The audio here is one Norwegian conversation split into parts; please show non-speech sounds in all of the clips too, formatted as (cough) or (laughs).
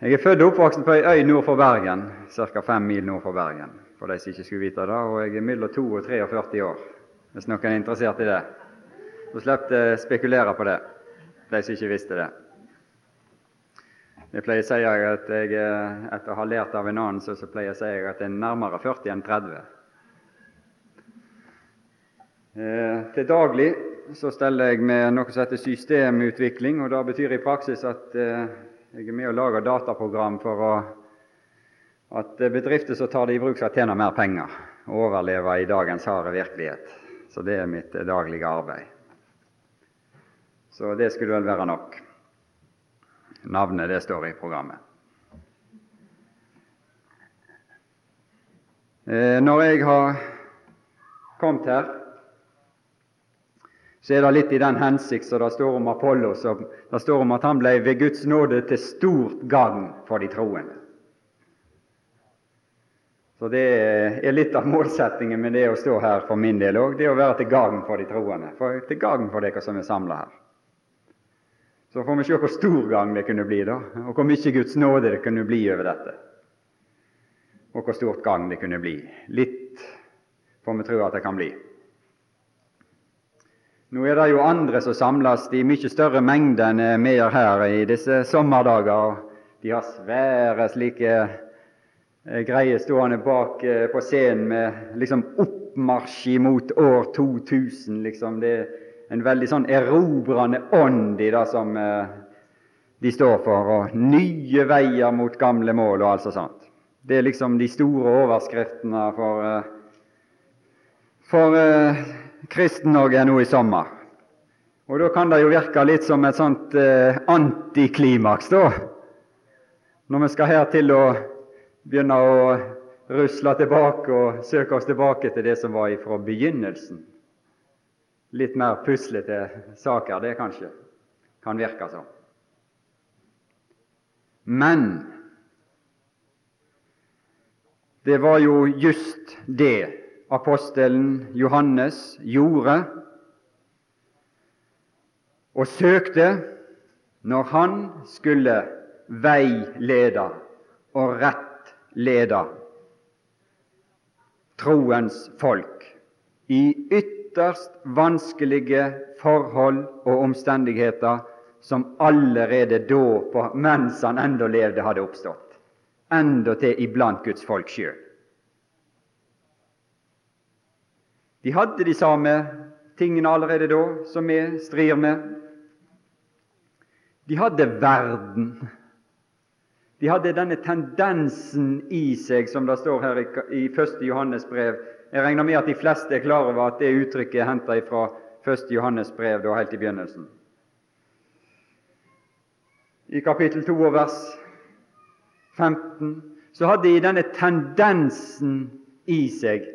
Jeg er født og oppvoksen på ei øy nord for Bergen, ca. fem mil nord for Bergen, for de som ikke skulle vite det, og jeg er mellom 2 og 43 år, hvis noen er interessert i det. Så slipper jeg spekulere på det, de som ikke visste det. Jeg pleier å si at jeg, etter å ha lært av en annen, så, så pleier jeg å si at jeg er nærmere 40 enn 30. Eh, til daglig så steller jeg med noe som heter systemutvikling, og det betyr i praksis at eh, jeg er med og lager dataprogram for å, at bedrifter som tar det i bruk, skal tjene mer penger og overleve i dagens harde virkelighet. Så det er mitt daglige arbeid. Så det skulle vel være nok. Navnet, det står i programmet. Eh, når jeg har kommet her, så er det litt i den hensikt som det står om Apollos. og Det står om at han ble ved Guds nåde til stort gagn for de troende. Så Det er litt av målsettingen med det å stå her for min del òg, det å være til gagn for de troende. For, til gagn for dere som er samla her. Så får vi se hvor stor gagn det kunne bli, da, og hvor mye Guds nåde det kunne bli over dette. Og hvor stort gagn det kunne bli. Litt får vi tro at det kan bli. Nå er det jo andre som samles i mye større mengde enn vi gjør her i disse sommerdager. De har svære slike eh, greier stående bak eh, på scenen med liksom oppmarsj mot år 2000. Liksom. Det er en veldig sånn erobrende ånd i det som eh, de står for, og nye veier mot gamle mål og alt så sånt. Det er liksom de store overskriftene for, for Kristen-Norge nå i sommer. Og Da kan det jo virke litt som et sånt eh, antiklimaks, da, når vi skal her til å begynne å rusle tilbake og søke oss tilbake til det som var fra begynnelsen. Litt mer puslete saker, det kanskje kan virke som. Men det var jo just det apostelen Johannes gjorde og søkte når han skulle veilede og rettlede troens folk i ytterst vanskelige forhold og omstendigheter som allerede da, mens han enda levde, hadde oppstått, endatil iblant Guds folk sjøl. De hadde de samme tingene allerede da som vi strir med. De hadde verden. De hadde denne tendensen i seg, som det står her i 1. Johannes brev. Jeg regner med at de fleste er klar over at det uttrykket er henta fra 1. Johannes brev, da helt i begynnelsen. I kapittel 2 og vers 15 så hadde de denne tendensen i seg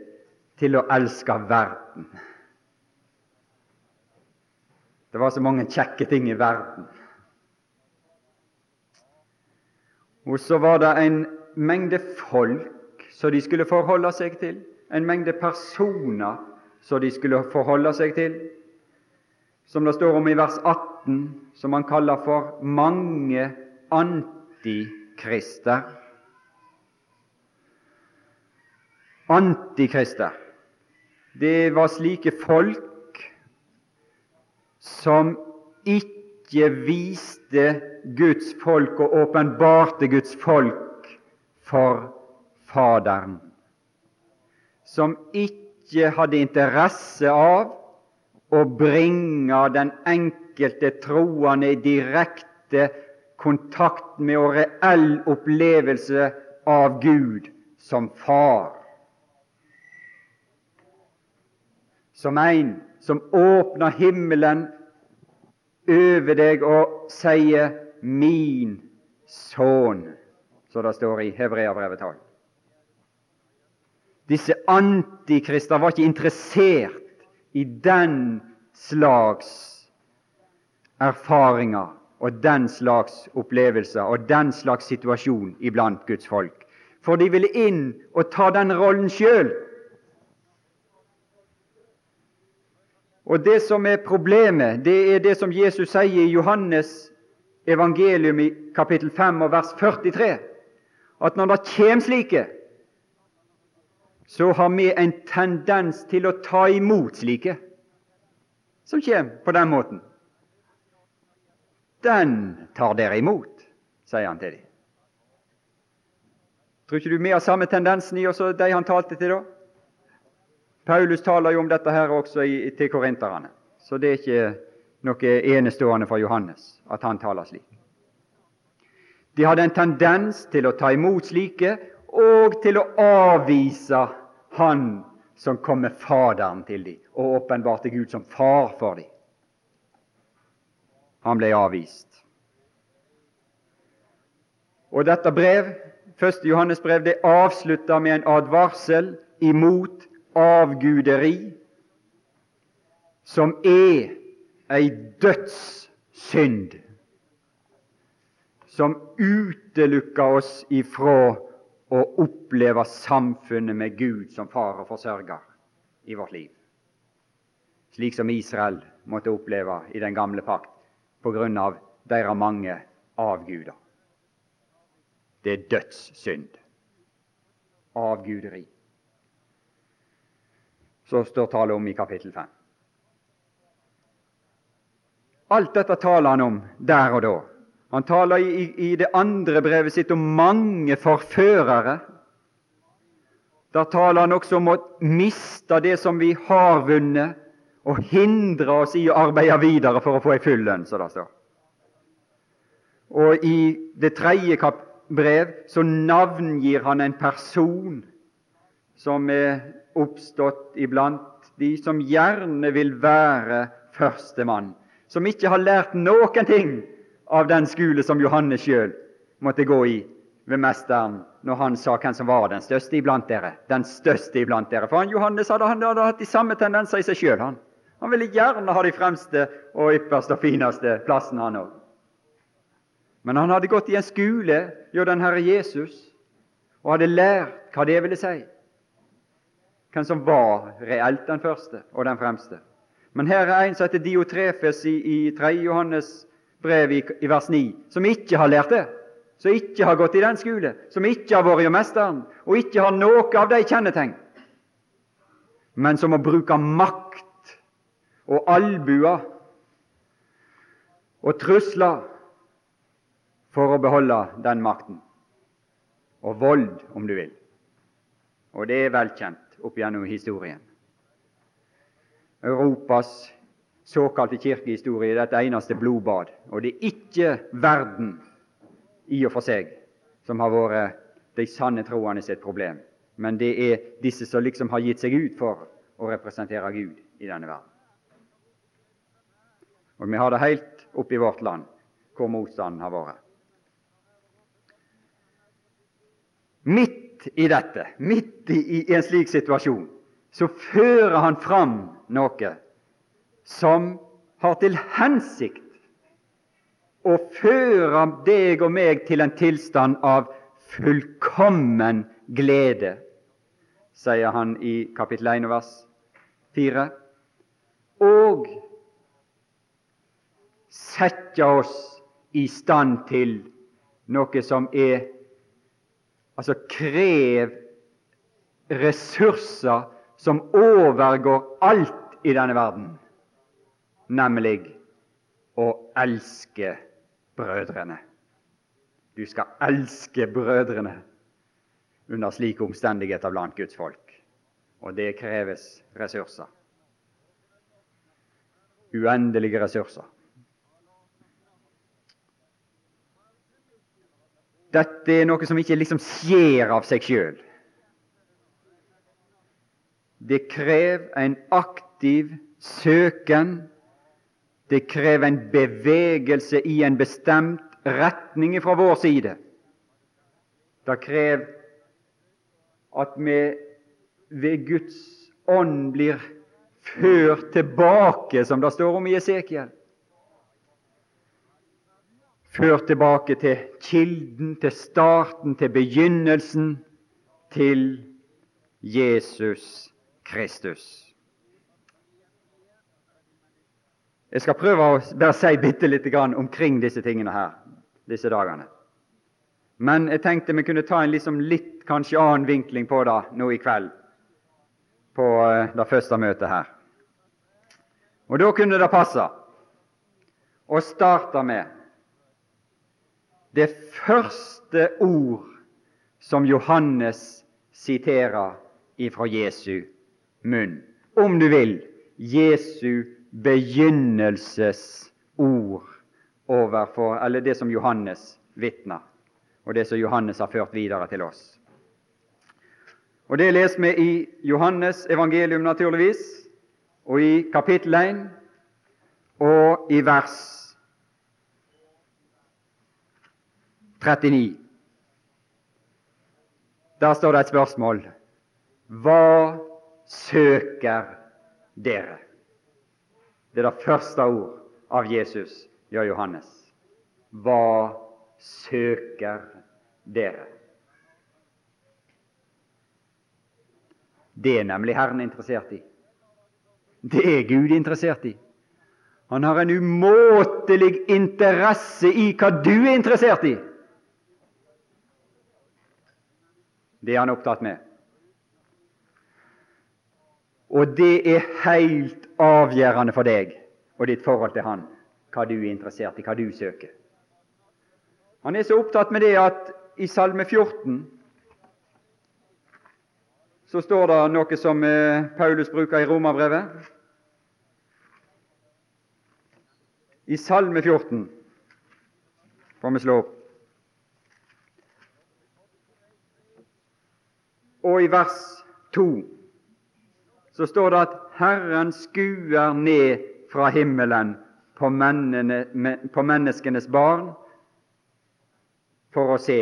til å elske verden. Det var så mange kjekke ting i verden. Og så var det en mengde folk som de skulle forholde seg til, en mengde personer som de skulle forholde seg til, som det står om i vers 18, som han kaller for mange antikrister. Antikrister. Det var slike folk som ikke viste Guds folk og åpenbarte Guds folk for Faderen. Som ikke hadde interesse av å bringe den enkelte troende i direkte kontakt med og reell opplevelse av Gud som Far. Som en som åpner himmelen over deg og sier 'min sønn', som det står i Hebreabrevet 12. Disse antikrister var ikke interessert i den slags erfaringer og den slags opplevelser og den slags situasjon iblant Guds folk. For de ville inn og ta den rollen sjøl. Og Det som er problemet, det er det som Jesus sier i Johannes evangelium i kapittel 5 og vers 43 at når det kjem slike, så har vi en tendens til å ta imot slike som kjem på den måten. Den tar dere imot, sier han til dem. Tror ikke du vi har samme tendensen i oss som de han talte til da? Paulus taler jo om dette her også i, til korinterne, så det er ikke noe enestående for Johannes at han taler slik. De hadde en tendens til å ta imot slike og til å avvise Han som kom med Faderen til dem og åpenbarte Gud som far for dem. Han ble avvist. Og dette brev, første Johannes brev, det avslutter med en advarsel imot avguderi, som er ei dødssynd, som utelukker oss ifra å oppleve samfunnet med Gud som far og forsørger i vårt liv, slik som Israel måtte oppleve i den gamle pakt på grunn av deres mange avguder. Det er dødssynd. Avguderi. Så står tale om i kapittel 5. Alt dette taler han om der og da. Han taler i, i det andre brevet sitt om mange forførere. Der taler han også om å miste det som vi har vunnet, og hindre oss i å arbeide videre for å få ei full lønn, som det står. Og i det tredje brev så navngir han en person som er oppstått iblant de som gjerne vil være førstemann, som ikke har lært noen ting av den skole som Johannes sjøl måtte gå i ved mesteren når han sa hvem som var den største iblant dere. Den største iblant dere. For han Johannes hadde, han hadde hatt de samme tendenser i seg sjøl. Han. han ville gjerne ha de fremste og ypperste og fineste plassene, han òg. Men han hadde gått i en skole hjå den Herre Jesus og hadde lært hva det ville si. Hvem som var reelt den første og den fremste. Men her er en som heter Diotrefes i, i 3. Johannes brev i, i, vers 9, som ikke har lært det. Som ikke har gått i den skole, som ikke har vært hos mesteren, og ikke har noe av de kjennetegn. Men som må bruke makt og albuer og trusler for å beholde den makten. Og vold, om du vil. Og det er velkjent opp gjennom historien. Europas såkalte kirkehistorie er et eneste blodbad. Og det er ikke verden i og for seg som har vært de sanne troende sitt problem, men det er disse som liksom har gitt seg ut for å representere Gud i denne verden. Og vi har det helt oppe i vårt land hvor motstanden har vært. Midt i dette, midt i, i en slik situasjon, så fører han fram noe som har til hensikt å føre deg og meg til en tilstand av fullkommen glede, sier han i kapittel 1 vers 4, og sette oss i stand til noe som er Altså krev ressurser som overgår alt i denne verden, nemlig å elske brødrene. Du skal elske brødrene under slike omstendigheter blant Guds folk. Og det kreves ressurser. Uendelige ressurser. Dette er noe som ikke liksom skjer av seg sjøl. Det krever en aktiv søken. Det krever en bevegelse i en bestemt retning fra vår side. Det krever at vi ved Guds ånd blir ført tilbake, som det står om i Esekiel. Ført tilbake til kilden, til starten, til begynnelsen, til Jesus Kristus. Jeg skal prøve å bare si bitte lite grann omkring disse tingene her, disse dagene. Men jeg tenkte vi kunne ta en liksom litt kanskje annen vinkling på det nå i kveld, på eh, det første møtet her. Og da kunne det passe å starte med det første ord som Johannes siterer ifra Jesu munn. Om du vil Jesu begynnelsesord overfor Eller det som Johannes vitner, og det som Johannes har ført videre til oss. Og Det leser vi i Johannes evangelium, naturligvis, og i kapittel 1 og i vers 39. Der står det et spørsmål. Hva søker dere? Det er det første ord av Jesus, ja, Johannes. Hva søker dere? Det er nemlig Herren interessert i. Det er Gud interessert i. Han har en umåtelig interesse i hva du er interessert i. Det er han opptatt med. Og det er helt avgjørende for deg og ditt forhold til han, hva du er interessert i, hva du søker. Han er så opptatt med det at i Salme 14 så står det noe som eh, Paulus bruker i Romerbrevet. I Salme 14 får vi slå opp. Og i vers 2 så står det at Herren skuer ned fra himmelen på, mennene, på menneskenes barn for å se.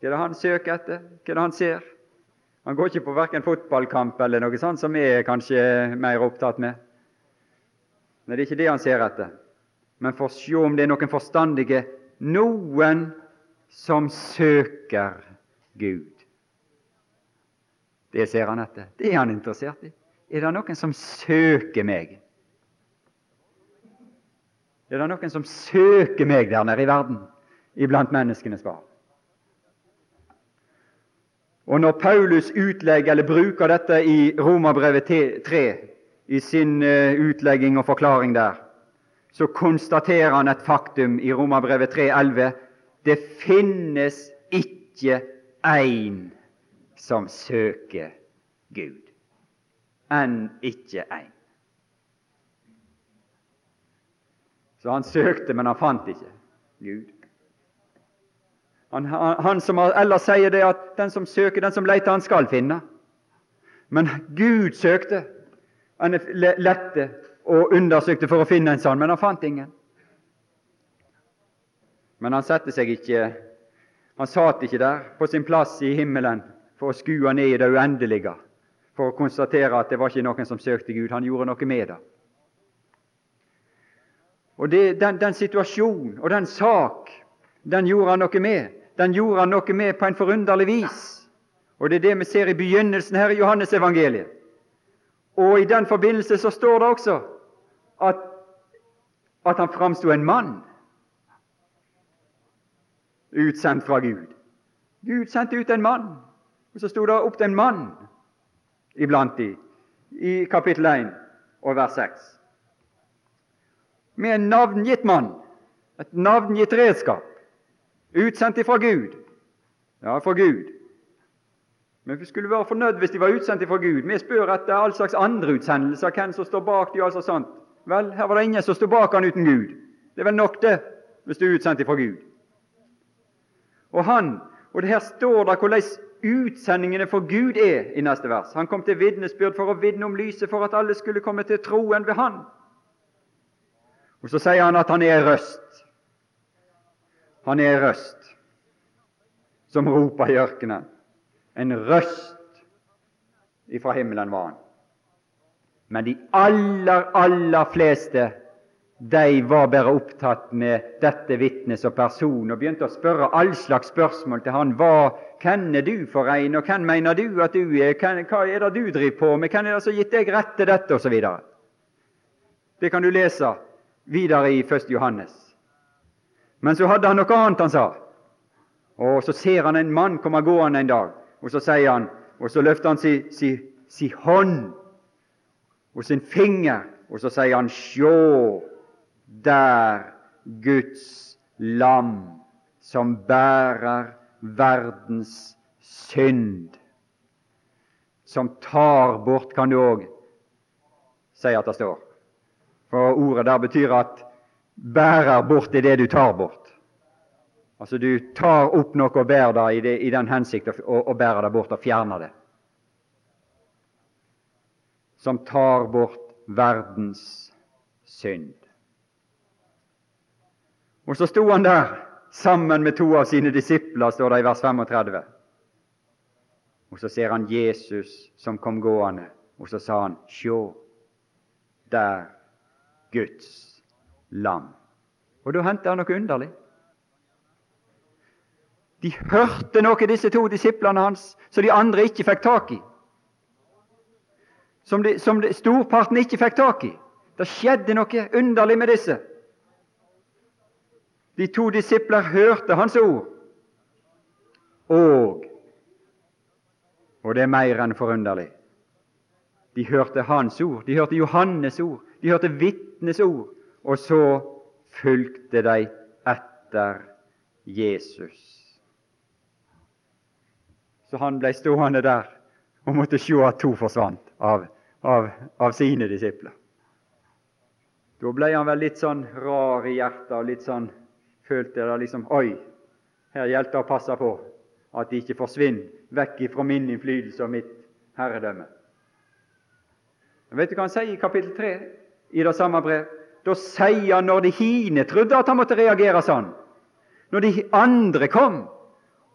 Hva er det han søker etter? Hva er det han ser? Han går ikke på verken fotballkamp eller noe sånt som vi er kanskje mer opptatt med. Nei, det er ikke det han ser etter. Men for å se om det er noen forstandige, noen som søker Gud. Det ser han etter. Det er han interessert i. Er det noen som søker meg? Er det noen som søker meg der nede i verden, iblant menneskenes barn? Og når Paulus utlegger eller bruker dette i Romerbrevet 3, i sin eh, utlegging og forklaring der, så konstaterer han et faktum i Romerbrevet 3,11. Det finnes ikke én som søker Gud, enn ikke én. Så han søkte, men han fant ikke Gud. Han, han, han som ellers sier det at den som søker, den som leter, han skal finne. Men Gud søkte. Han lette og undersøkte for å finne en sånn, men han fant ingen. Men han satte seg ikke Han satt ikke der på sin plass i himmelen for å skue ned i det uendelige, for å konstatere at det var ikke noen som søkte Gud. Han gjorde noe med det. Og det, den, den situasjonen og den sak, den gjorde han noe med. Den gjorde han noe med på en forunderlig vis. Og Det er det vi ser i begynnelsen her i Johannesevangeliet. Og i den forbindelse så står det også at, at han framsto en mann utsendt fra Gud. Gud sendte ut en mann og så sto det opp til en mann iblant de, i kapittel 1 og vers 6. Med en navngitt mann, et navngitt redskap, utsendt ifra Gud. Ja, fra Gud. Men vi skulle være fornøyd hvis de var utsendt ifra Gud. Vi spør etter all slags andre utsendelser, hvem som står bak de, altså sånt. Vel, her var det ingen som sto bak han uten Gud. Det er vel nok, det, hvis du er utsendt ifra Gud. Og han, og det her står det hvordan utsendingene for Gud er i neste vers. Han kom til vitnesbyrd for å vitne om lyset, for at alle skulle komme til troen ved Han. Og Så sier han at han er røst. Han er røst som roper i ørkenen. En røst ifra himmelen var han. Men de aller, aller fleste de var bare opptatt med dette vitnet som person og begynte å spørre all slags spørsmål til han. Hva kjenner du for en, og hvem mener du at du er, hva er det du driver på med, hvem er det som har gitt deg rett til dette, osv. Det kan du lese videre i 1. Johannes. Men så hadde han noe annet han sa. Og så ser han en mann komme gående en dag, og så sier han, og så løfter han sin si, si hånd og sin finger, og så sier han Sjå, der Guds lam som bærer verdens synd. Som tar bort, kan du òg si at det står. For ordet der betyr at bærer bort er det du tar bort. Altså du tar opp noe og bærer det i, det, i den hensikt å, å bære det bort og fjerne det. Som tar bort verdens synd. Og så sto han der sammen med to av sine disipler, står det i vers 35. Og så ser han Jesus som kom gående, og så sa han, Sjå, der Guds lam. Og da hendte det noe underlig. De hørte noe, disse to disiplene hans, som de andre ikke fikk tak i. Som, de, som de, storparten ikke fikk tak i. Det skjedde noe underlig med disse. De to disipler hørte hans ord, og Og det er mer enn forunderlig. De hørte hans ord, de hørte Johannes ord, de hørte vitnes ord, og så fulgte de etter Jesus. Så han ble stående der og måtte se at to forsvant av, av, av sine disipler. Da ble han vel litt sånn rar i hjertet og litt sånn følte det liksom Oi, her gjelder det å passe på at de ikke forsvinner vekk fra min innflytelse og mitt herredømme. Vet du hva han sier i kapittel 3 i det samme brev? Da sier han når de hine trodde at han måtte reagere sånn, når de andre kom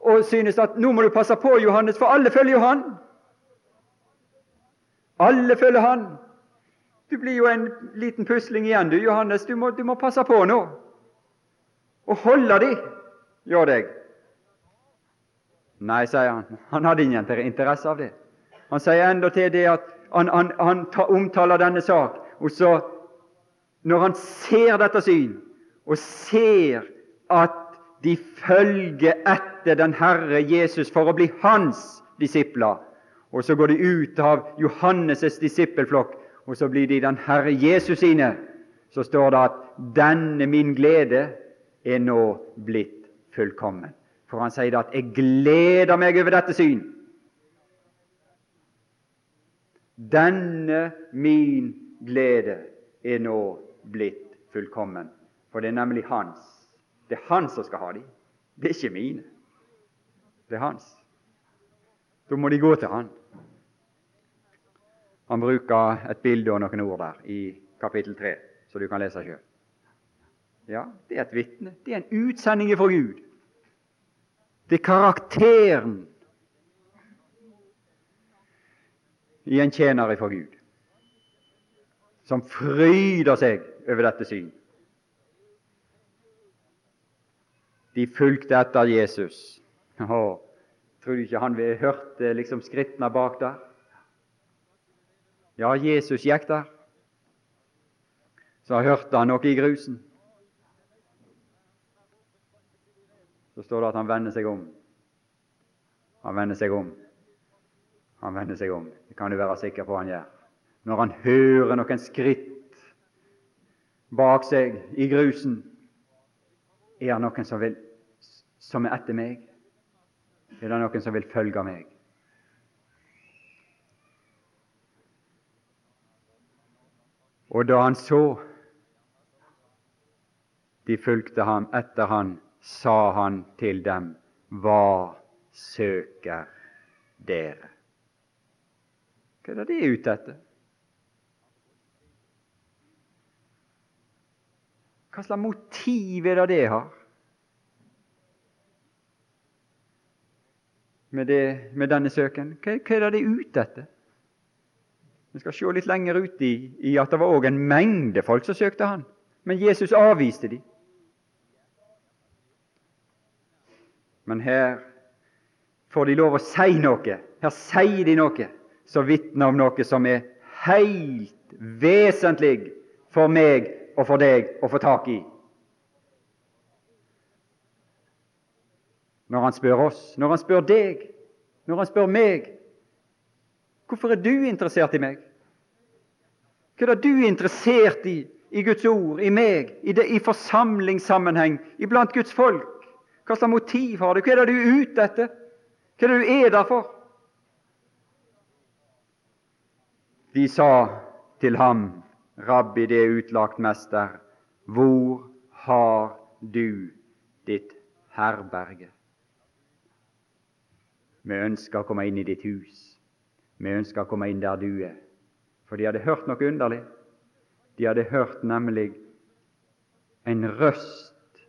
og synes at nå må du passe på, Johannes, for alle følger jo han. Alle følger han. Du blir jo en liten pusling igjen, du, Johannes. Du må, du må passe på nå. Og holde de, gjør deg. Nei, sier han. Han hadde ingen interesse av det. Han sier endatil det at han, han, han omtaler denne sak, og så, når han ser dette syn, og ser at de følger etter den Herre Jesus for å bli hans disipler. Og så går de ut av Johannes' disippelflokk, og så blir de den Herre Jesus sine. Så står det at 'denne min glede er nå blitt fullkommen'. For han sier at 'jeg gleder meg over dette syn'. Denne min glede er nå blitt fullkommen. For det er nemlig hans. Det er han som skal ha dem. Det er ikke mine. Det er hans. Da må de gå til han. Han bruker et bilde og noen ord der i kapittel 3, så du kan lese sjøl. Ja, det er et vitne. Det er en utsending fra Gud. Det er karakteren i en tjener fra Gud, som fryder seg over dette syn. De fulgte etter Jesus. Åh, tror du ikke han hørte liksom skrittene bak der? Ja, Jesus gikk der. Så hørte han noe i grusen. Så står det at han vender seg om. Han vender seg om. Han vender seg om. Det kan du være sikker på han gjør. Når han hører noen skritt bak seg i grusen, er det noen som vil som er etter meg? Er det noen som vil følge meg? Og da han så de fulgte ham etter han, sa han til dem, Hva søker dere? Hva er det de er ute etter? Hva slags motiv er det det har? med, det, med denne søken? Hva, hva, er det de er ute etter? Vi skal se litt lenger ut i, i at det var òg en mengde folk som søkte han, men Jesus avviste de. Men her får de lov å si noe. Her sier de noe som vitner om noe som er helt vesentlig for meg og for deg å få tak i. Når han spør oss, når han spør deg, når han spør meg Hvorfor er du interessert i meg? Hva er det du er interessert i i Guds ord, i meg, i, det, i forsamlingssammenheng, iblant Guds folk? Hva slags motiv har du? Hva er det du er ute etter? Hva er det du er der for? De sa til ham, Rabbi, det utlagt mester, hvor har du ditt herberge? Vi ønsker å komme inn i ditt hus. Vi ønsker å komme inn der du er. For de hadde hørt noe underlig. De hadde hørt nemlig en røst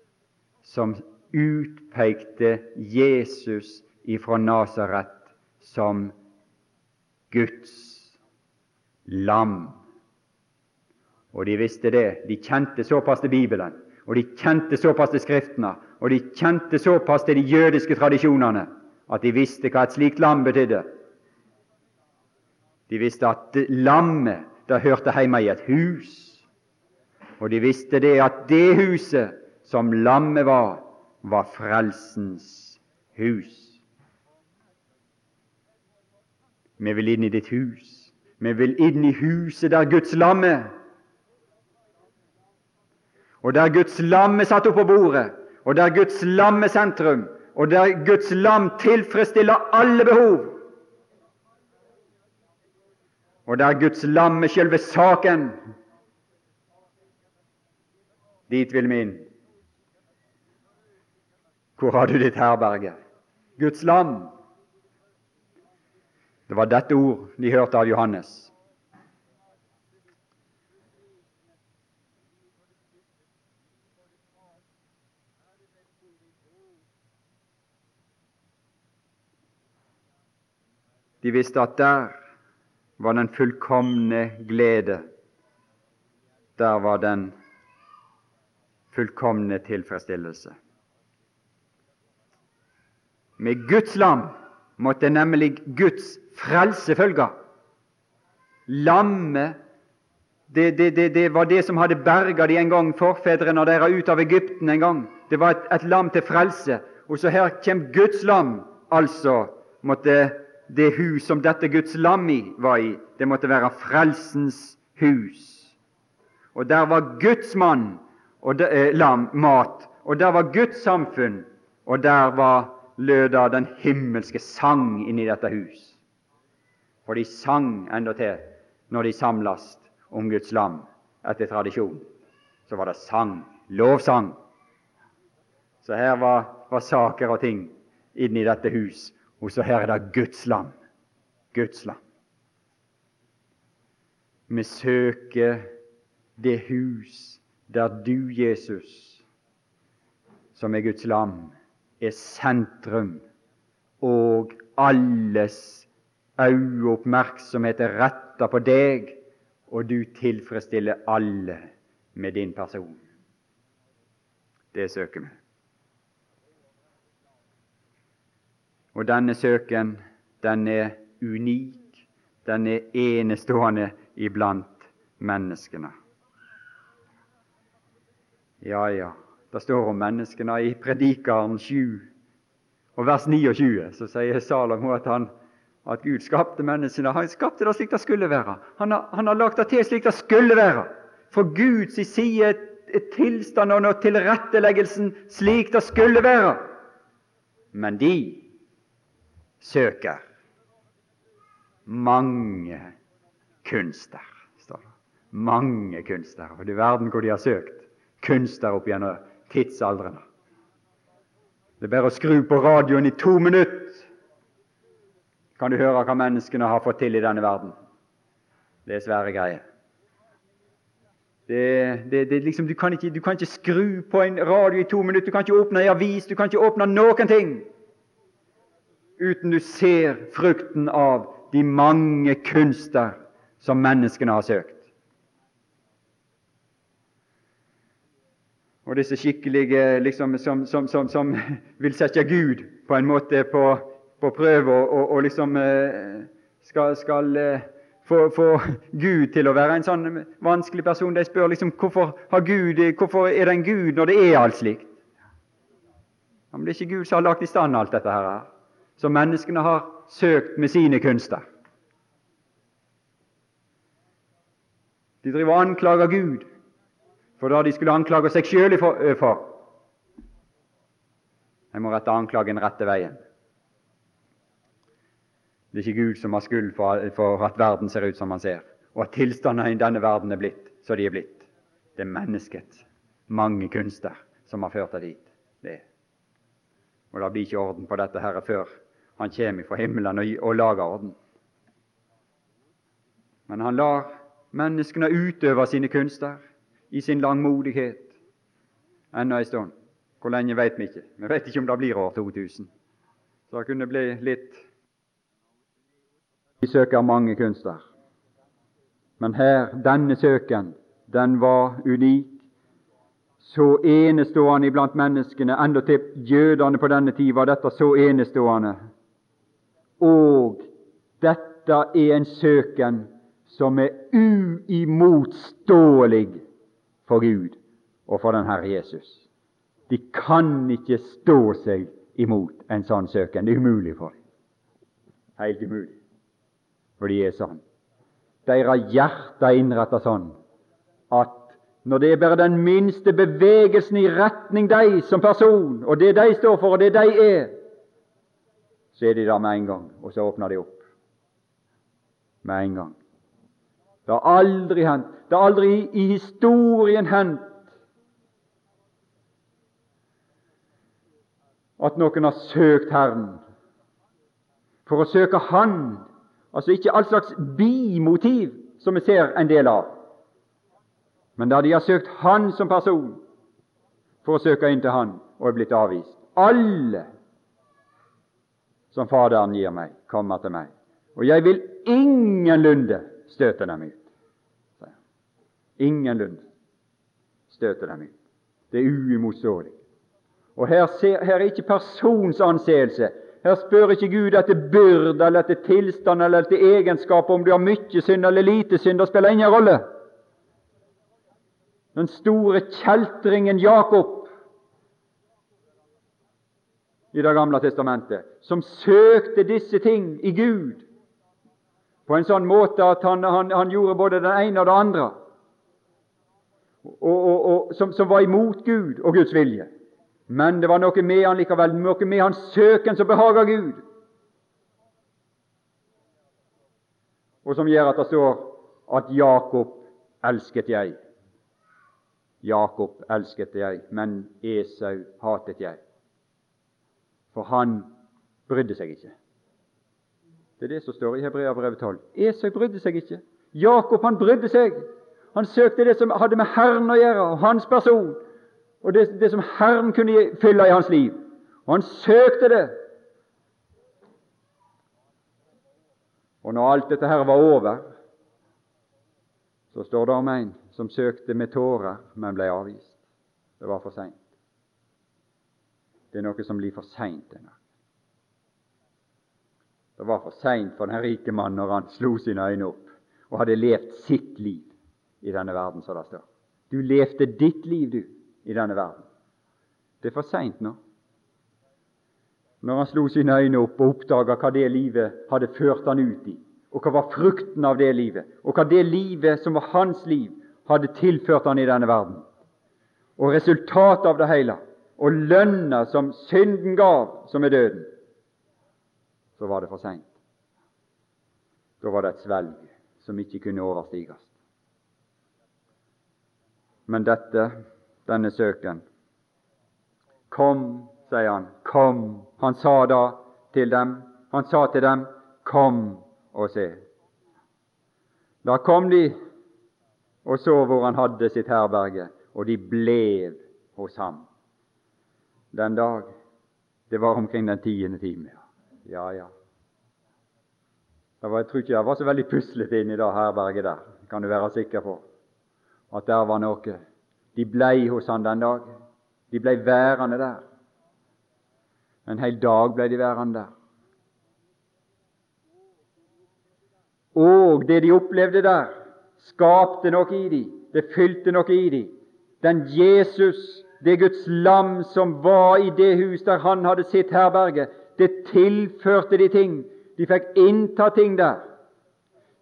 som utpekte Jesus ifra Nasaret som Guds lam. Og de visste det. De kjente såpass til Bibelen, og de kjente såpass til Skriftene, og de kjente såpass til de jødiske tradisjonene at de visste hva et slikt lam betydde. De visste at lammet det hørte hjemme i et hus. Og de visste det at det huset som lammet var, var frelsens hus. Vi vil inn i ditt hus. Vi vil inn i huset der Guds lam er. Og der Guds lam er satt opp på bordet, og der Guds lam er sentrum, og der Guds lam tilfredsstiller alle behov, og der Guds lam er selve saken. Dit vil vi inn. Hvor har du ditt herberge? Guds lam. Det var dette ord de hørte av Johannes. De visste at der var den fullkomne glede. Der var den fullkomne tilfredsstillelse. Med Guds lam måtte nemlig Guds frelse følge. Lammet, det, det, det, det, var det som hadde berga de en gang, forfedrene deres, ut av Egypten en gang. Det var et, et lam til frelse. Og så her kommer Guds lam, altså måtte det hus som dette Guds lam i var i, det måtte være frelsens hus. Og der var Guds mann og de, eh, lam mat, og der var Guds samfunn, og der var løda den himmelske sang inni dette hus. For de sang endatil når de samlast om Guds lam etter tradisjon. Så var det sang, lovsang. Så her var, var saker og ting inni dette hus og så her er det Guds lam. Guds lam. Vi søker det hus der du, Jesus, som er Guds lam, er sentrum, og alles øyeoppmerksomhet er retta på deg, og du tilfredsstiller alle med din person. Det søker vi. Og denne søken, den er unik, den er enestående iblant menneskene. Ja, ja, det står om menneskene i Predikeren 7 og vers 29. Så sier Salomo at, han, at Gud skapte menneskene. Han skapte det slik det skulle være. Han har, han har lagt det til slik det skulle være. For Guds side er tilstanden og tilretteleggelsen slik det skulle være. Men de søker mange kunster, det. Mange kunster. For du verden hvor de har søkt kunster opp gjennom tidsaldrene. Det er bare å skru på radioen i to minutter, kan du høre hva menneskene har fått til i denne verden. Det er svære greier. Det, det, det, liksom, du, kan ikke, du, kan ikke, skru på en radio i to minutter, du kan ikke åpne en avis, du kan ikke åpne noen ting uten du ser frukten av de mange kunster som menneskene har søkt. Og disse skikkelige liksom, som, som, som, som, (laughs) vil sette Gud på en måte på, på prøve og, og, liksom eh, skal, skal, eh, få, få Gud til å være en sånn vanskelig person. De spør liksom hvorfor, Gud, hvorfor er det en Gud når det er alt slikt? Ja, men det er ikke Gud som har lagt i stand alt dette her, som menneskene har søkt med sine kunster. De driver og anklager Gud for da de skulle anklage seg sjøl for. Jeg må rette anklagen rette veien. Det er ikke Gud som har skyld for, at verden ser ut som han ser, og at tilstandene i denne verden er blitt så de er blitt. Det er menneskets mange kunster som har ført deg dit. Det. Og det blir ikke orden på dette her før han kommer fra himmelen og, og lager orden. Men han lar menneskene utøve sine kunster i sin langmodighet ennå ei stund. Hvor lenge vet vi ikke. Vi vet ikke om det blir år 2000. Så det kunne bli litt vi søker mange kunster. Men her, denne søken, den var unik. Så enestående iblant menneskene, endatil jødene på denne tid var dette så enestående. Og dette er en søken som er uimotståelig for Gud og for den Herre Jesus. De kan ikke stå seg imot en sånn søken. Det er umulig for dem. Helt umulig for de er sånn. Deres hjerte er innretta sånn at når det er bare den minste bevegelsen i retning deg som person, og det de står for, og det de er, så er de der med en gang, og så åpner de opp med en gang. Det har aldri hendt, det har aldri i historien hendt at noen har søkt Herren. For å søke Han Altså ikke all slags bimotiv som vi ser en del av, men da de har søkt Han som person for å søke inn til Han og er blitt avvist. Alle som Faderen gir meg, kommer til meg, og jeg vil ingenlunde støte dem ut. Ingenlunde støter dem ut. Det er uimotståelig. Og her, ser, her er ikke persons anseelse her spør ikke Gud etter byrde eller etter tilstand eller etter egenskaper, om du har mye synd eller lite synd. Det spiller ingen rolle. Den store kjeltringen Jakob i Det gamle testamentet, som søkte disse ting i Gud på en sånn måte at han, han, han gjorde både det ene og det andre, og, og, og, som, som var imot Gud og Guds vilje. Men det var noe med han likevel, noe med hans søken som behaga Gud, og som gjør at det står at Jakob elsket jeg. Jakob elsket jeg, men Esau hatet jeg. For han brydde seg ikke. Det er det som står i Hebreabrevet 12. Esau brydde seg ikke. Jakob han brydde seg. Han søkte det som hadde med Herren å gjøre, og hans person og det, det som Herren kunne fylle i hans liv. Og han søkte det. Og når alt dette her var over, så står det om en som søkte med tårer, men ble avvist. Det var for seint. Det er noe som blir for seint. Det var for seint for den rike mannen når han slo sine øyne opp og hadde levd sitt liv i denne verden, som det står. Du levde ditt liv, du i denne verden. Det er for seint nå. Når han slo sine øyne opp og oppdaga hva det livet hadde ført han ut i, og hva var frukten av det livet, og hva det livet som var hans liv, hadde tilført han i denne verden. Og resultatet av det hele, og lønna som synden gav, som er døden, så var det for seint. Da var det et svelg som ikke kunne overstiges. Men dette denne søken. Kom, sier han, kom. Han sa da til dem, han sa til dem, kom og se. Da kom de og så hvor han hadde sitt herberge, og de ble hos ham. Den dag det var omkring den tiende time. Ja, ja. Jeg tror ikke jeg var så veldig puslete inni det herberget der, kan du være sikker på. At der var noe de blei hos han den dag. De blei værende der. En hel dag blei de værende der. Og det de opplevde der, skapte noe i dem. Det fylte noe i dem. Den Jesus, det Guds lam som var i det hus der han hadde sitt herberge, det tilførte de ting. De fikk innta ting der.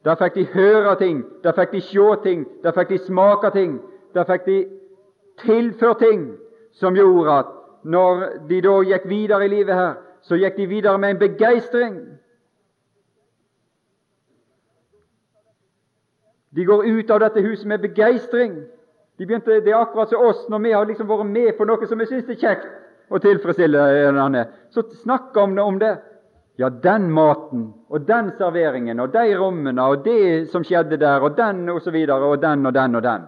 Der fikk de høre ting, der fikk de se ting, der fikk de smake ting. Der fikk de tilført ting som gjorde at når de da gikk videre i livet her, så gikk de videre med en begeistring. De går ut av dette huset med begeistring. De Det er akkurat som oss når vi har liksom vært med på noe som vi syns er kjekt og tilfredsstillende. Så snakker om det, om det. Ja, den maten og den serveringen og de rommene og det som skjedde der, og den og så videre, og den og den og den.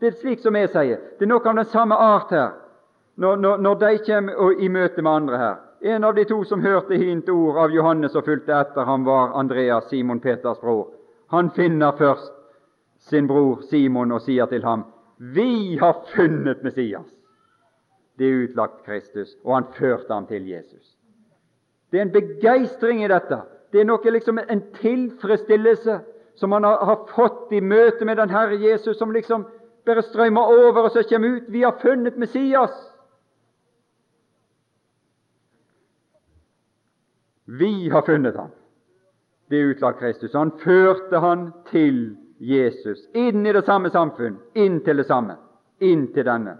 Det er slik som jeg sier. Det er noe av den samme art her når, når, når de kommer i møte med andre her. En av de to som hørte hint ord av Johannes og fulgte etter ham, var Andreas, Simon Peters bror. Han finner først sin bror Simon og sier til ham, 'Vi har funnet Messias.' Det er utlagt Kristus, og han førte ham til Jesus. Det er en begeistring i dette. Det er noe liksom en tilfredsstillelse som han har, fått i møte med den Herre Jesus, som liksom bare strømmer over, og så kommer ut 'Vi har funnet Messias'. Vi har funnet ham. Det er utlagt Kristus. Han førte han til Jesus, inn i det samme samfunn, inn til det samme, inn til denne.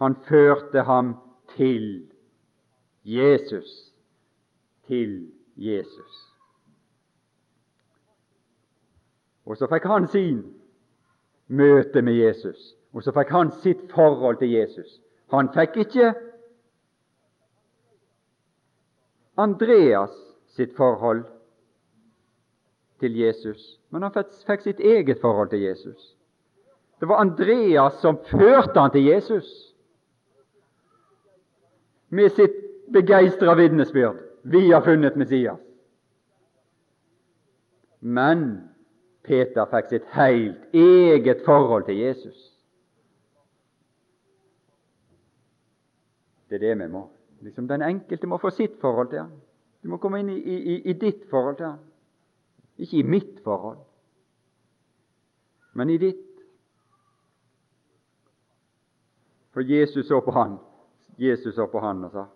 Han førte ham til Jesus. Til Jesus. Og så fikk han sin møte med Jesus, og så fikk han sitt forhold til Jesus. Han fikk ikke Andreas sitt forhold til Jesus, men han fikk sitt eget forhold til Jesus. Det var Andreas som førte han til Jesus med sitt begeistra vitnesbyrd. Vi har funnet Messias. Men Peter fikk sitt helt eget forhold til Jesus. Det er det vi må. Liksom Den enkelte må få sitt forhold til ham. Du må komme inn i, i, i ditt forhold til ham. Ikke i mitt forhold, men i ditt. For Jesus så på han. Jesus så på han og sa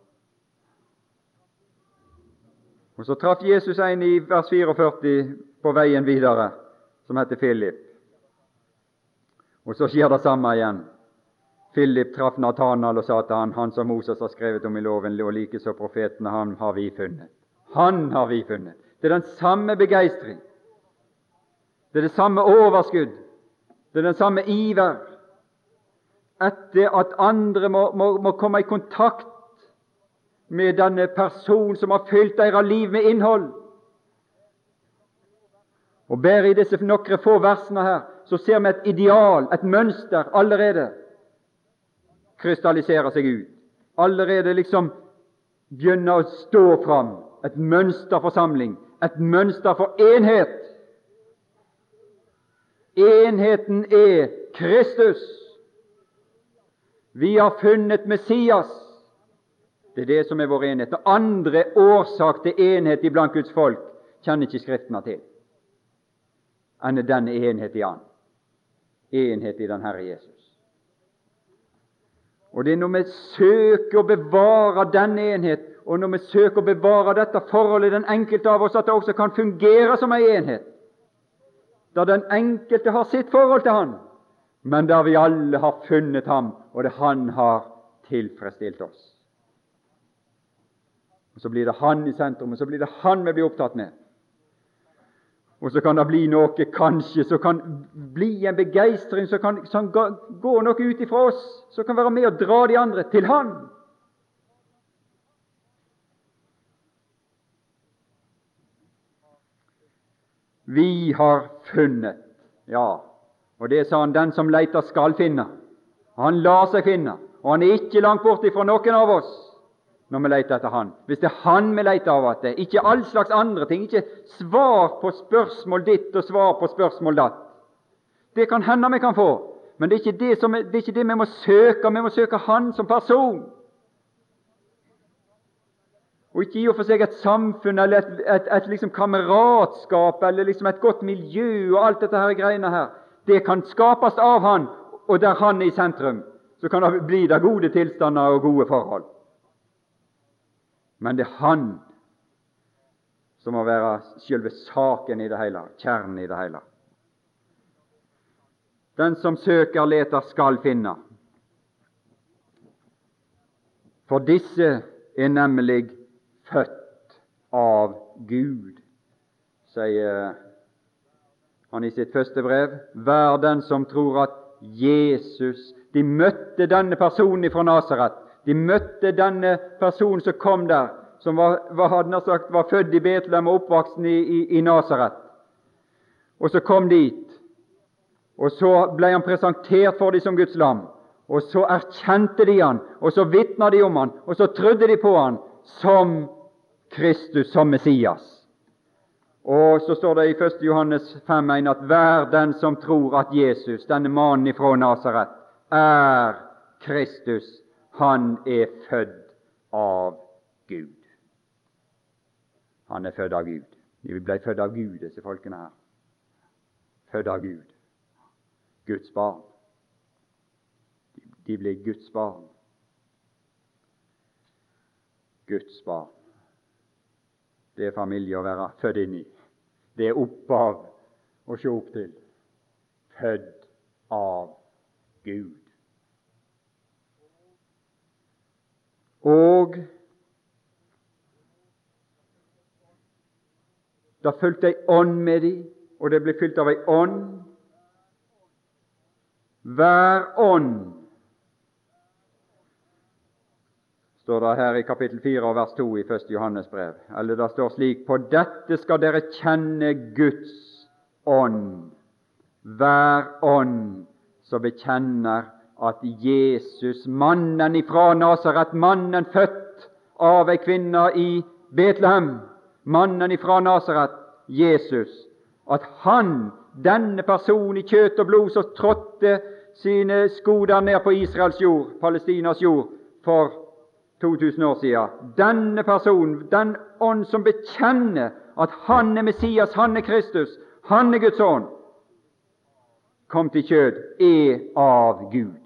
Og Så traff Jesus en i vers 44 på veien videre, som heter Philip. Og så skjer det samme igjen. Philip traff Nathanael og sa til han, han som Moses har skrevet om i loven, og likeså profetene, han har vi funnet. Han har vi funnet. Det er den samme begeistring. Det er det samme overskudd. Det er den samme iver etter at andre må, må, må komme i kontakt med denne personen som har fylt deres liv med innhold. Og Bare i disse noen få versene her så ser vi et ideal, et mønster, allerede krystalliserer seg ut. Allerede liksom begynner å stå fram et mønster for samling, et mønster for enhet. Enheten er Kristus. Vi har funnet Messias. Det er det som er vår enhet. Og andre årsak til enhet iblant Guds folk kjenner ikke Skriftene til enn denne enhet i Han. Enhet i den Herre Jesus. Og det er når vi søker å bevare denne enhet, og når vi søker å bevare dette forholdet i den enkelte av oss, at det også kan fungere som en enhet, der den enkelte har sitt forhold til Han, men der vi alle har funnet Ham, og det Han har tilfredsstilt oss. Og Så blir det Han i sentrum, og så blir det Han vi blir opptatt med. Og så kan det bli noe, kanskje, som kan bli en begeistring som kan, som gå noe ut ifra oss, som kan være med å dra de andre til Han. Vi har funnet Ja, og det sa han, den som leiter, skal finne. Han lar seg finne, og han er ikke langt borte fra noen av oss når vi leter etter Han. Hvis det er Han vi leter av etter, ikke all slags andre ting, ikke svar på spørsmål ditt og svar på spørsmål datt. Det kan hende vi kan få, men det er ikke det, som, det, er ikke det vi må søke. Vi må søke Han som person. Og ikke i og for seg et samfunn eller et, et, et liksom kameratskap eller liksom et godt miljø og alt dette her greiene her. Det kan skapes av Han, og der Han er i sentrum, så kan det bli det gode tilstander og gode forhold. Men det er Han som må være selve saken i det hele, kjernen i det hele. Den som søker, leter, skal finne. For disse er nemlig født av Gud, sier han i sitt første brev. Vær den som tror at Jesus De møtte denne personen fra Nasaret. De møtte denne personen som kom der, som var, var, sagt, var født i Betlehem og oppvoksen i, i, i Nasaret. Og så kom dit, og så ble han presentert for dem som Guds lam. Og så erkjente de han, og så vitna de om han, og så trodde de på han som Kristus, som Messias. Og så står det i 1. Johannes 5,1 at hver den som tror at Jesus, denne mannen ifra Nasaret, er Kristus, han er født av Gud. Han er født av Gud. De ble født av Gud, disse folkene her. Født av Gud. Guds barn. De ble Guds barn. Guds barn. Det er familie å være født inn i. Det er opphav å se opp til. Født av Gud. Og det fulgte ei ånd med dem, og det ble fylt av ei ånd. Hver ånd står det her i kapittel 4 vers 2 i 1. Johannes brev. Eller det står slik På dette skal dere kjenne Guds ånd. Hver ånd som bekjenner at Jesus, mannen ifra Nasaret, mannen født av ei kvinne i Betlehem, mannen ifra Nasaret, Jesus, at han, denne personen i kjøtt og blod, som trådte sine sko der ned på Israels jord, Palestinas jord, for 2000 år siden. Denne personen, den ånd som bekjenner at han er Messias, han er Kristus, han er Guds ånd, kom til kjød, er av Gud.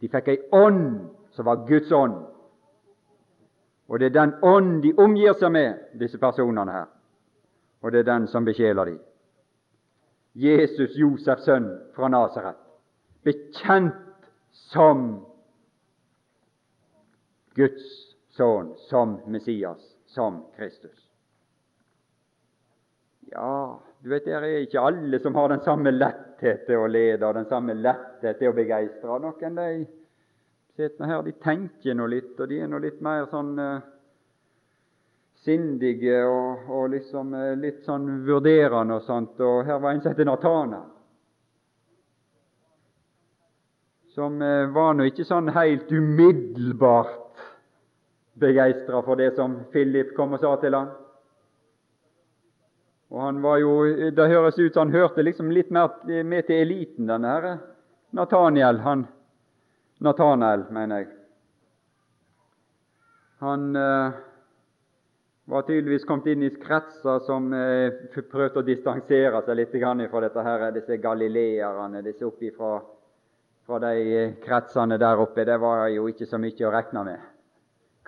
De fikk ei ånd som var Guds ånd. Og det er den ånd de omgir seg med, disse personene her. Og det er den som besjeler dem. Jesus, Josefs sønn fra Nasaret, bekjent som Guds sønn, som Messias, som Kristus. Ja, du vet, det er ikke alle som har den samme letthet til å lede og den samme letthet til å begeistre. Noen de sitter her, de tenker nå litt, og de er nå litt mer sånn uh, sindige og, og liksom uh, litt sånn vurderende og sånt. Og her var en som het Natana som uh, var nå ikke sånn helt umiddelbart begeistra for det som Philip kom og sa til han. Og han var jo, Det høres ut som han hørte liksom litt mer med til eliten, denne her Nathaniel. Han, Nathanael, mener jeg. Han eh, var tydeligvis kommet inn i kretser som eh, prøvde å distansere seg litt fra dette her, disse galileerne, disse oppi fra, fra de kretsene der oppe. Det var jo ikke så mye å regne med.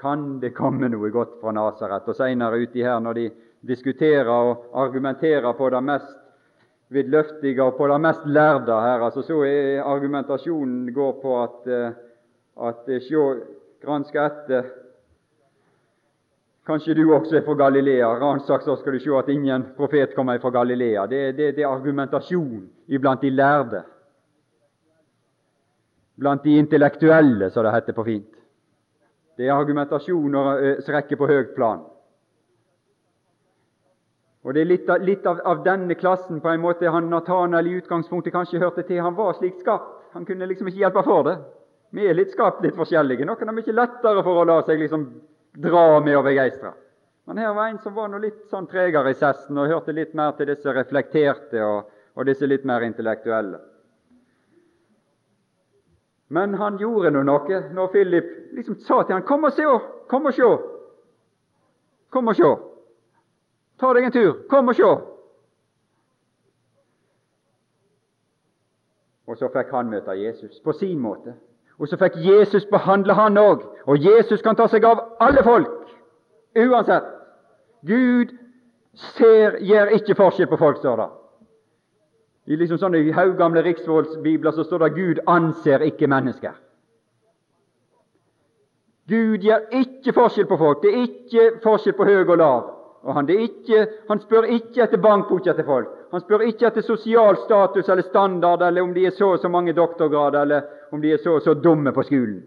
Kan det komme noe godt fra Nasaret? Og seinere uti her, når de diskuterer og argumenterer på det mest vidløftige og på det mest lærde her, altså så er argumentasjonen går på at, eh, at sjå, granske etter Kanskje du også er fra Galilea. Ransak, så skal du se at ingen profet kommer fra Galilea. Det, det, det er argumentasjon iblant de lærde, blant de intellektuelle, som det heter på fint. Det er argumentasjoner eh, som rekker på høyt plan. Og Det er litt, av, litt av, av, denne klassen på en måte han Nathanael i utgangspunktet kanskje hørte til. Han var slik skapt. Han kunne liksom ikke hjelpe for det. Vi er litt skapt litt forskjellige. Noen er mye lettere for å la seg liksom dra med og begeistre. Men her var en som var noe litt sånn tregere i sesten og hørte litt mer til disse reflekterte og, og disse litt mer intellektuelle. Men han gjorde nå noe når Philip liksom sa til han, 'Kom og se! Kom og se!' Kom og se! Ta deg en tur. Kom og se!' Og så fikk han møte Jesus på sin måte. Og så fikk Jesus behandle han òg. Og Jesus kan ta seg av alle folk, uansett. Gud ser, gjør ikke forskjell på folk, står det. I liksom sånne haugamle riksrådsbibler så står det 'Gud anser ikke mennesker'. Gud gjør ikke forskjell på folk. Det er ikke forskjell på høy og lav. Og han, ikke, han, spør ikke etter bankboka til folk. Han spør ikke etter sosial status eller standard, eller om de er så og så mange doktorgrader, eller om de er så og så dumme på skolen.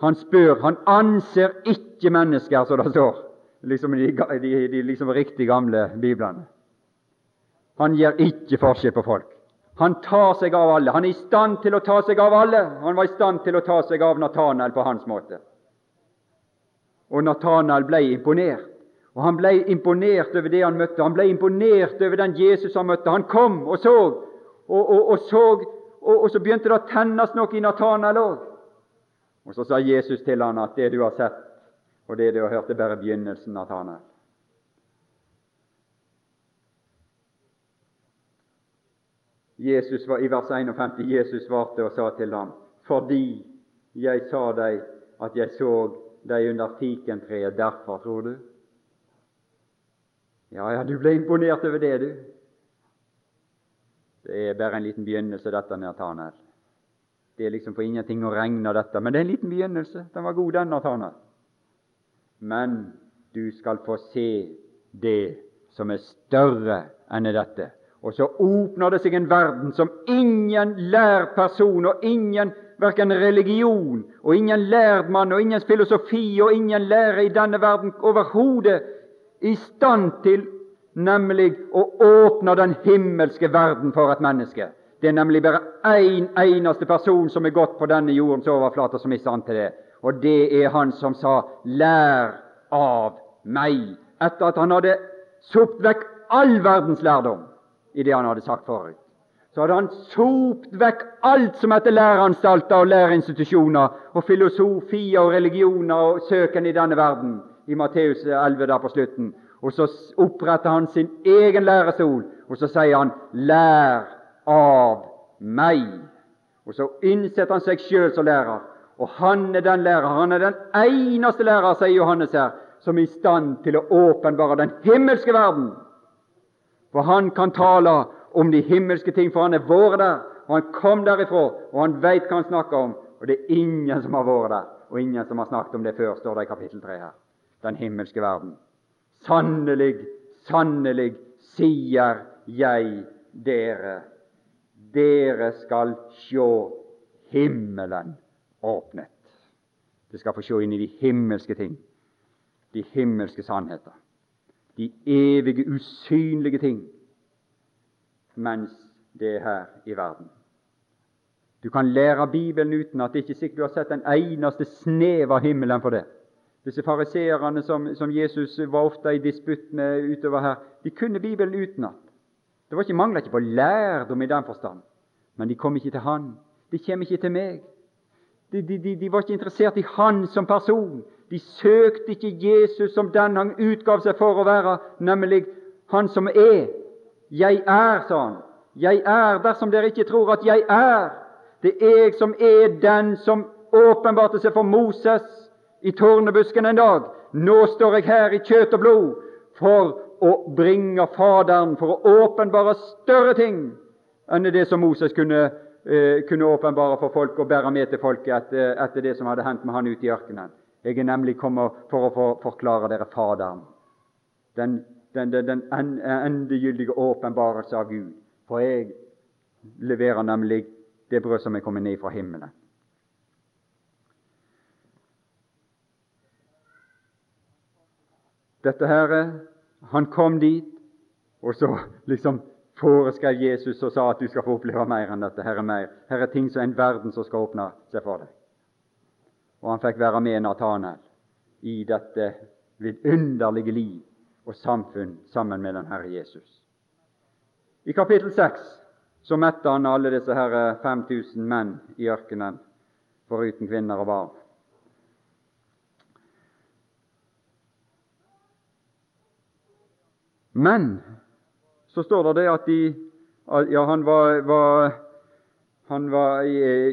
Han spør, han anser ikke mennesker, som det står liksom de, de, de liksom riktig gamle biblene. Han gjør ikke forskjell på folk. Han tar seg av alle. Han er i stand til å ta seg av alle. Han var i stand til å ta seg av Natanael på hans måte. Og Natanael ble imponert. Og Han ble imponert over det han møtte. Han ble imponert over den Jesus han møtte. Han kom og så, og, og, og, så, og så begynte det å tennes noe i Natanael òg. Og så sa Jesus til han at det du har sett, og det du har hørt, er bare begynnelsen, Nathanael. Jesus var, I vers 51 Jesus svarte og sa til ham, fordi jeg sa deg at jeg så deg under fikentreet, derfor tror du? Ja, ja, du ble imponert over det, du. Det er bare en liten begynnelse, dette, Nathanael. Det er liksom for ingenting å regne dette, men det er en liten begynnelse. Den var god, den, Nathanael. Men du skal få se det som er større enn dette. Og så åpner det seg en verden som ingen lærd person og ingen verken religion og ingen lærdmann og ingen filosofi og ingen lære i denne verden overhodet i stand til, nemlig å åpne den himmelske verden for et menneske. Det er nemlig bare én en, eneste person som er gått på denne jordens overflate, som er i stand til det. Og det er han som sa 'lær av meg', etter at han hadde sopt vekk all verdens lærdom i det han hadde sagt forut. Så hadde han sopt vekk alt som heter læreanstalter og læreinstitusjoner og filosofier og religioner og søken i denne verden, i Matteus 11 der på slutten. Og så oppretter han sin egen lærestol, og så sier han 'lær av meg'. Og så innsetter han seg sjøl som lærer. Og han er den lærer, han er den eneste lærer, sier Johannes her, som er i stand til å åpenbare den himmelske verden for han kan tale om de himmelske ting, for han er vært der, og han kom derifra, og han veit hva han snakker om. Og det er ingen som har vært der, og ingen som har snakket om det før, står det i kapittel 3 her. Den himmelske verden. Sannelig, sannelig sier jeg dere, dere skal sjå himmelen åpnet. Du skal få se inn i de himmelske ting, de himmelske sannheter de evige, usynlige ting, mens det er her i verden. Du kan lære Bibelen uten at det ikke sikkert du har sett en eneste snev av himmelen for det. Disse fariseerne som, som, Jesus var ofte i disputt med utover her, de kunne Bibelen utenat. Det var ikke mangla ikke på lærdom i den forstand, men de kom ikke til Han. De kommer ikke til meg. De, de, de, var ikke interessert i Han som person. De søkte ikke Jesus som den han utgav seg for å være, nemlig Han som er. Jeg er, sa han. Jeg er dersom dere ikke tror at jeg er. Det er jeg som er den som åpenbarte seg for Moses i tårnebusken en dag. Nå står jeg her i kjøtt og blod for å bringe Faderen, for å åpenbare større ting enn det som Moses kunne, eh, kunne åpenbare for folk og bære med til folket etter, etter det som hadde hendt med han ute i ørkenen. Jeg er nemlig kommet for å forklare dere Faderen, den, den, den, den endegyldige åpenbarelse av Gud. For jeg leverer nemlig det brød som er kommet ned fra himmelen. Dette her, Han kom dit, og så liksom foreskrev Jesus og sa at du skal få oppleve mer enn dette. Her er mer. Her er ting som en verden som skal åpne seg for deg. Og han fikk være med Natanel i dette vidunderlige liv og samfunn sammen med den Herre Jesus. I kapittel 6 så mette han alle disse her 5000 menn i ørkenen, foruten kvinner og barn. Men så står det det at de ja, han var, var han var,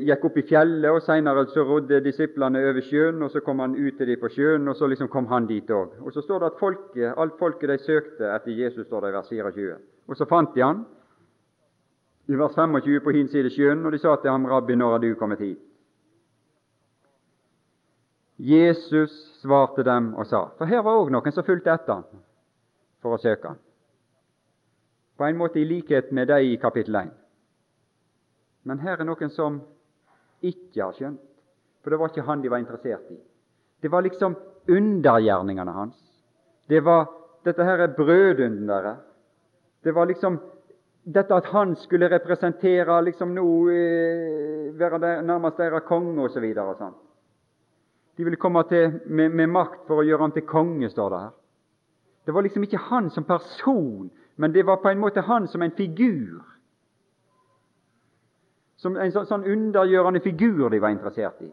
gikk opp i fjellet, og Seinere så rodde disiplene over sjøen, og så kom han ut til dem på sjøen, og så liksom kom han dit òg. Og så står det at folket, alt folket de søkte etter Jesus, står det i vers 24. Og så fant de han i vers 25 på hin side sjøen, og de sa til ham, 'Rabbi, når har du kommet hit?' Jesus svarte dem og sa For her var òg noen som fulgte etter ham for å søke ham. På en måte i likhet med de i kapittel 1. Men her er noen som ikke har skjønt, for det var ikke han de var interessert i. Det var liksom undergjerningene hans. Det var dette her er brødunderet. Det var liksom dette at han skulle representere liksom nå eh, være der, nærmest deres konge osv. Sånn. De ville komme til med, med, makt for å gjøre ham til konge, står det her. Det var liksom ikke han som person, men det var på en måte han som en figur. Som en sånn, sånn undergjørende figur de var interessert i.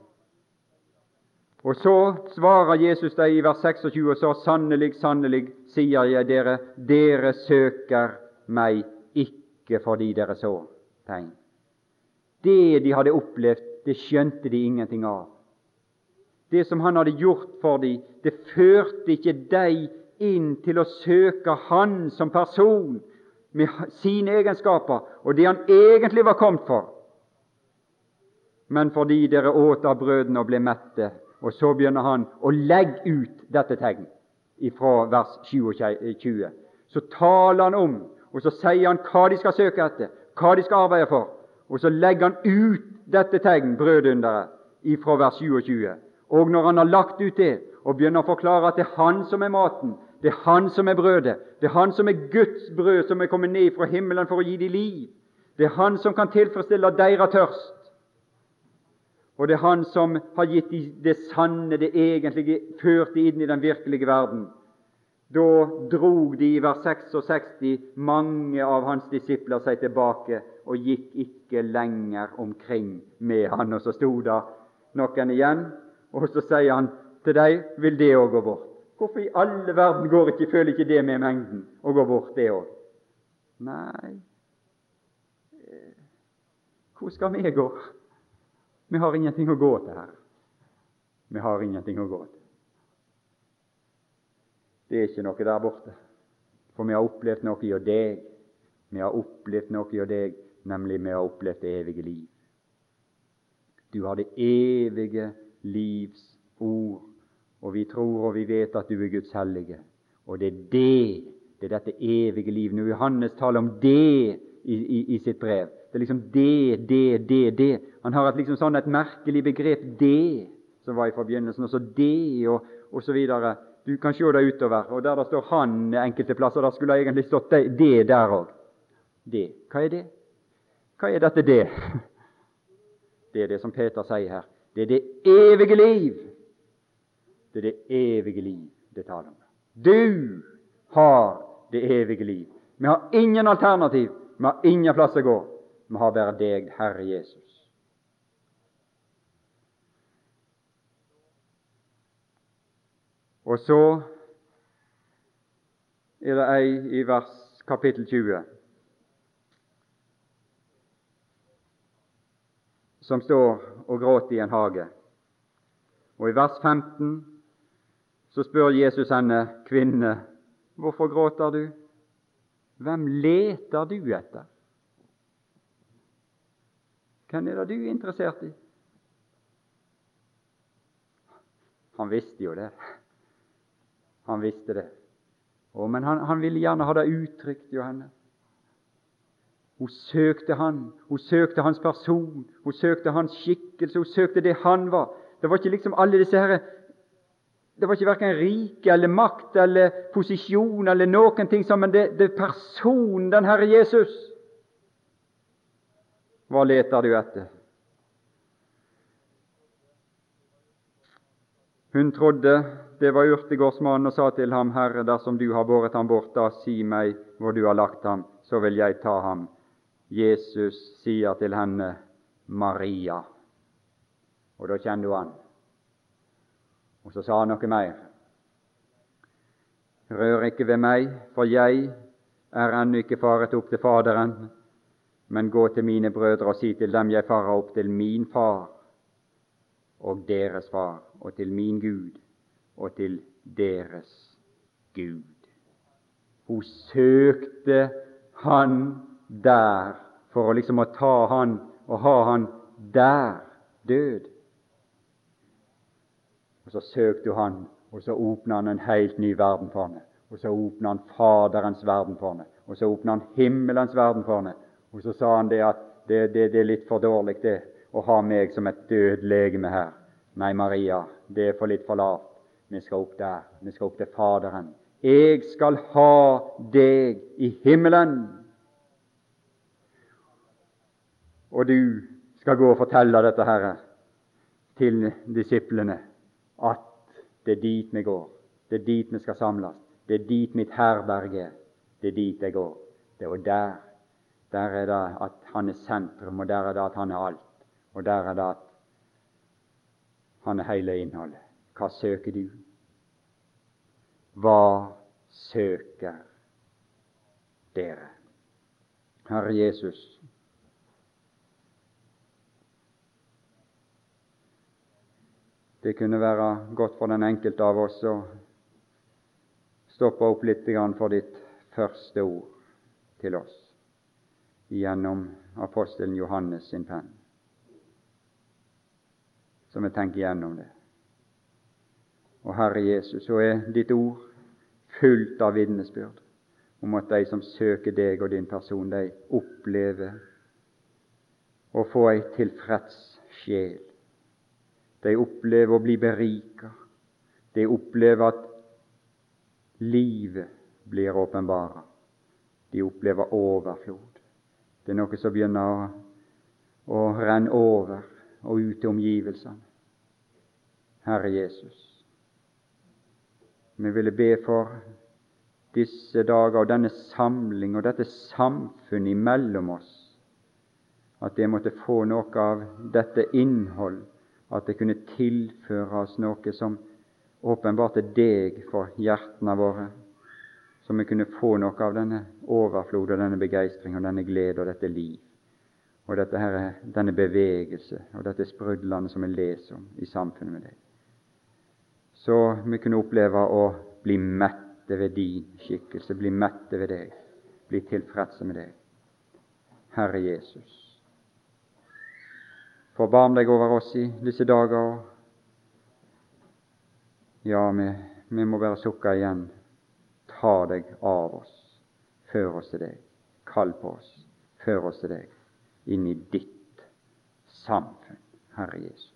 Og så svarer Jesus deg i vers 26 og så sannelig, sannelig, sier jeg dere, dere søker meg ikke fordi dere så tegn. Det de hadde opplevd, det skjønte de ingenting av. Det som han hadde gjort for dem, det førte ikke dem inn til å søke han som person med sine egenskaper og det han egentlig var kommet for, men fordi dere åt av brødene og ble mette. Og så begynner han å legge ut dette tegn fra vers 27. Så taler han om og så sier han hva de skal søke etter, hva de skal arbeide for. Og så legger han ut dette tegn, brødunderet, ifra vers 27. Og når han har lagt ut det, og begynner å forklare at det er han som er maten, det er han som er brødet, det er han som er Guds brød som er kommet ned fra himmelen for å gi dem liv, det er han som kan tilfredsstille deres tørst, og det er han som har gitt dem det sanne, det egentlige, ført dem inn i den virkelige verden. Da drog de i vers 66 mange av hans disipler seg tilbake og gikk ikke lenger omkring med han. Og så sto det noen igjen, og så sier han til dem vil det òg gå bort. Hvorfor i alle verden går ikke, føler ikke det med mengden og går bort, det òg? Nei, hvor skal vi gå? Vi har ingenting å gå til her. Vi har ingenting å gå til. Det er ikke noe der borte. For vi har opplevd noe i deg. Vi har opplevd noe i deg, nemlig vi har opplevd det evige liv. Du har det evige livs ord, og vi tror og vi vet at du er Guds hellige. Og det er det, det er dette evige liv. Når Johannes taler om det i, i, i sitt brev Det er liksom det, det, det, det. Han har et, liksom sånn et merkelig begrep, det, som var i forbegynnelsen, og så det, og, og så videre. Du kan se det utover, og der det står 'han' enkelte plasser, der skulle det egentlig stått det, det der òg. Det. Hva er det? Hva er dette det? (laughs) Det er det som Peter sier her. Det er det evige liv. Det er det evige liv det taler om. Du har det evige liv. Vi har ingen alternativ. Vi har ingen plass å gå. Vi har bare deg, Herre Jesus. Og så er det ei i vers kapittel 20 som står og gråter i en hage. Og i vers 15 så spør Jesus henne, kvinne, hvorfor gråter du? Hvem leter du etter? Hvem er det du er interessert i? Han visste jo det. Han visste det. Å, men han, han, ville gjerne ha det uttrykt, Johanne. Hun søkte han, hun søkte hans person, hun søkte hans skikkelse, hun søkte det han var. Det var ikke liksom alle disse herre det var ikke verken rike eller makt eller posisjon eller noen ting men det, det er personen, den Herre Jesus. Hva leter du etter? Hun trodde det var urtegårdsmannen og sa til ham, Herre, dersom du har båret ham bort, da si meg hvor du har lagt ham, så vil jeg ta ham. Jesus sier til henne, Maria. Og da kjenner hun han. Og så sa han noe mer. Rør ikke ved meg, for jeg er ennå ikke faret opp til Faderen, men gå til mine brødre og si til dem jeg farer opp til min far og deres far, og til min Gud og til deres Gud. Hun søkte han der for å liksom å ta han og ha han der død. Og Så søkte hun han, og så åpna han en helt ny verden for henne. Og så åpna han Faderens verden for henne. Og så åpna han himmelens verden for henne. Og så sa han det at det, det, det er litt for dårlig det å ha meg som et død legeme her. Nei, Maria, det er for litt for lavt. Vi skal opp der. Vi skal opp til Faderen. Jeg skal ha deg i himmelen. Og du skal gå og fortelle dette her til disiplene, at det er dit vi går. Det er dit vi skal samles. Det er dit mitt herberge er. Det er dit jeg går. Det er der der er det at han er sentrum, og der er det at han er alt. Og der er det at han er hele innholdet. Hva søker du? Hva søker dere? Herre Jesus, det kunne være godt for den enkelte av oss å stoppe opp litt for ditt første ord til oss gjennom apostelen Johannes sin penn. Så vi tenker gjennom det. Og Herre Jesus, så er ditt ord fullt av vitnesbyrd om at de som søker deg og din person, de opplever å få ei tilfreds sjel. De opplever å bli berika. De opplever at livet blir åpenbara. De opplever overflod. Det er noe som begynner å, renne over og ut til omgivelsene. Herre Jesus, vi ville be for disse dager og denne samling og dette samfunnet imellom oss, at det måtte få noe av dette innhold, at det kunne tilføre oss noe som åpenbart er deg for hjertene våre så vi kunne få noe av denne overflod og denne begeistring og denne glede og dette liv og dette her, denne bevegelse og dette sprudlende som vi leser om i samfunnet med deg. Så vi kunne oppleve å bli mette ved din skikkelse, bli mette ved deg, bli tilfredse med deg. Herre Jesus, forbarm deg over oss i disse dager. Ja, vi, vi må bare sukke igjen. Ta deg av oss, før oss til deg, kall på oss, før oss til deg, inn i ditt samfunn, Herre Jesus.